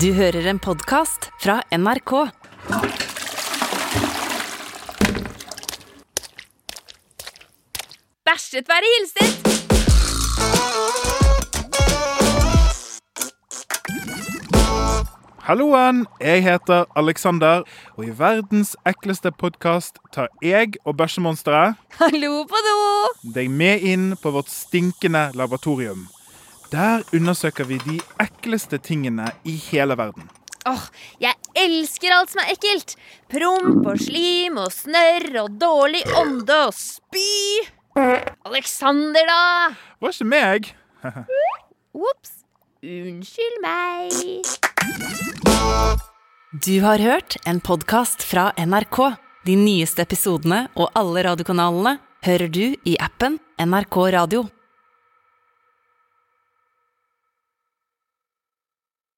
Du hører en podkast fra NRK. Bæsjet være hilset! Halloen, jeg heter Alexander, og i verdens ekleste podkast tar jeg og bæsjemonsteret Hallo på do! deg med inn på vårt stinkende laboratorium. Der undersøker vi de ekleste tingene i hele verden. Åh, jeg elsker alt som er ekkelt. Promp og slim og snørr og dårlig ånde og spy. Alexander, da! Var ikke meg? Ops. Unnskyld meg. Du har hørt en podkast fra NRK. De nyeste episodene og alle radiokanalene hører du i appen NRK Radio.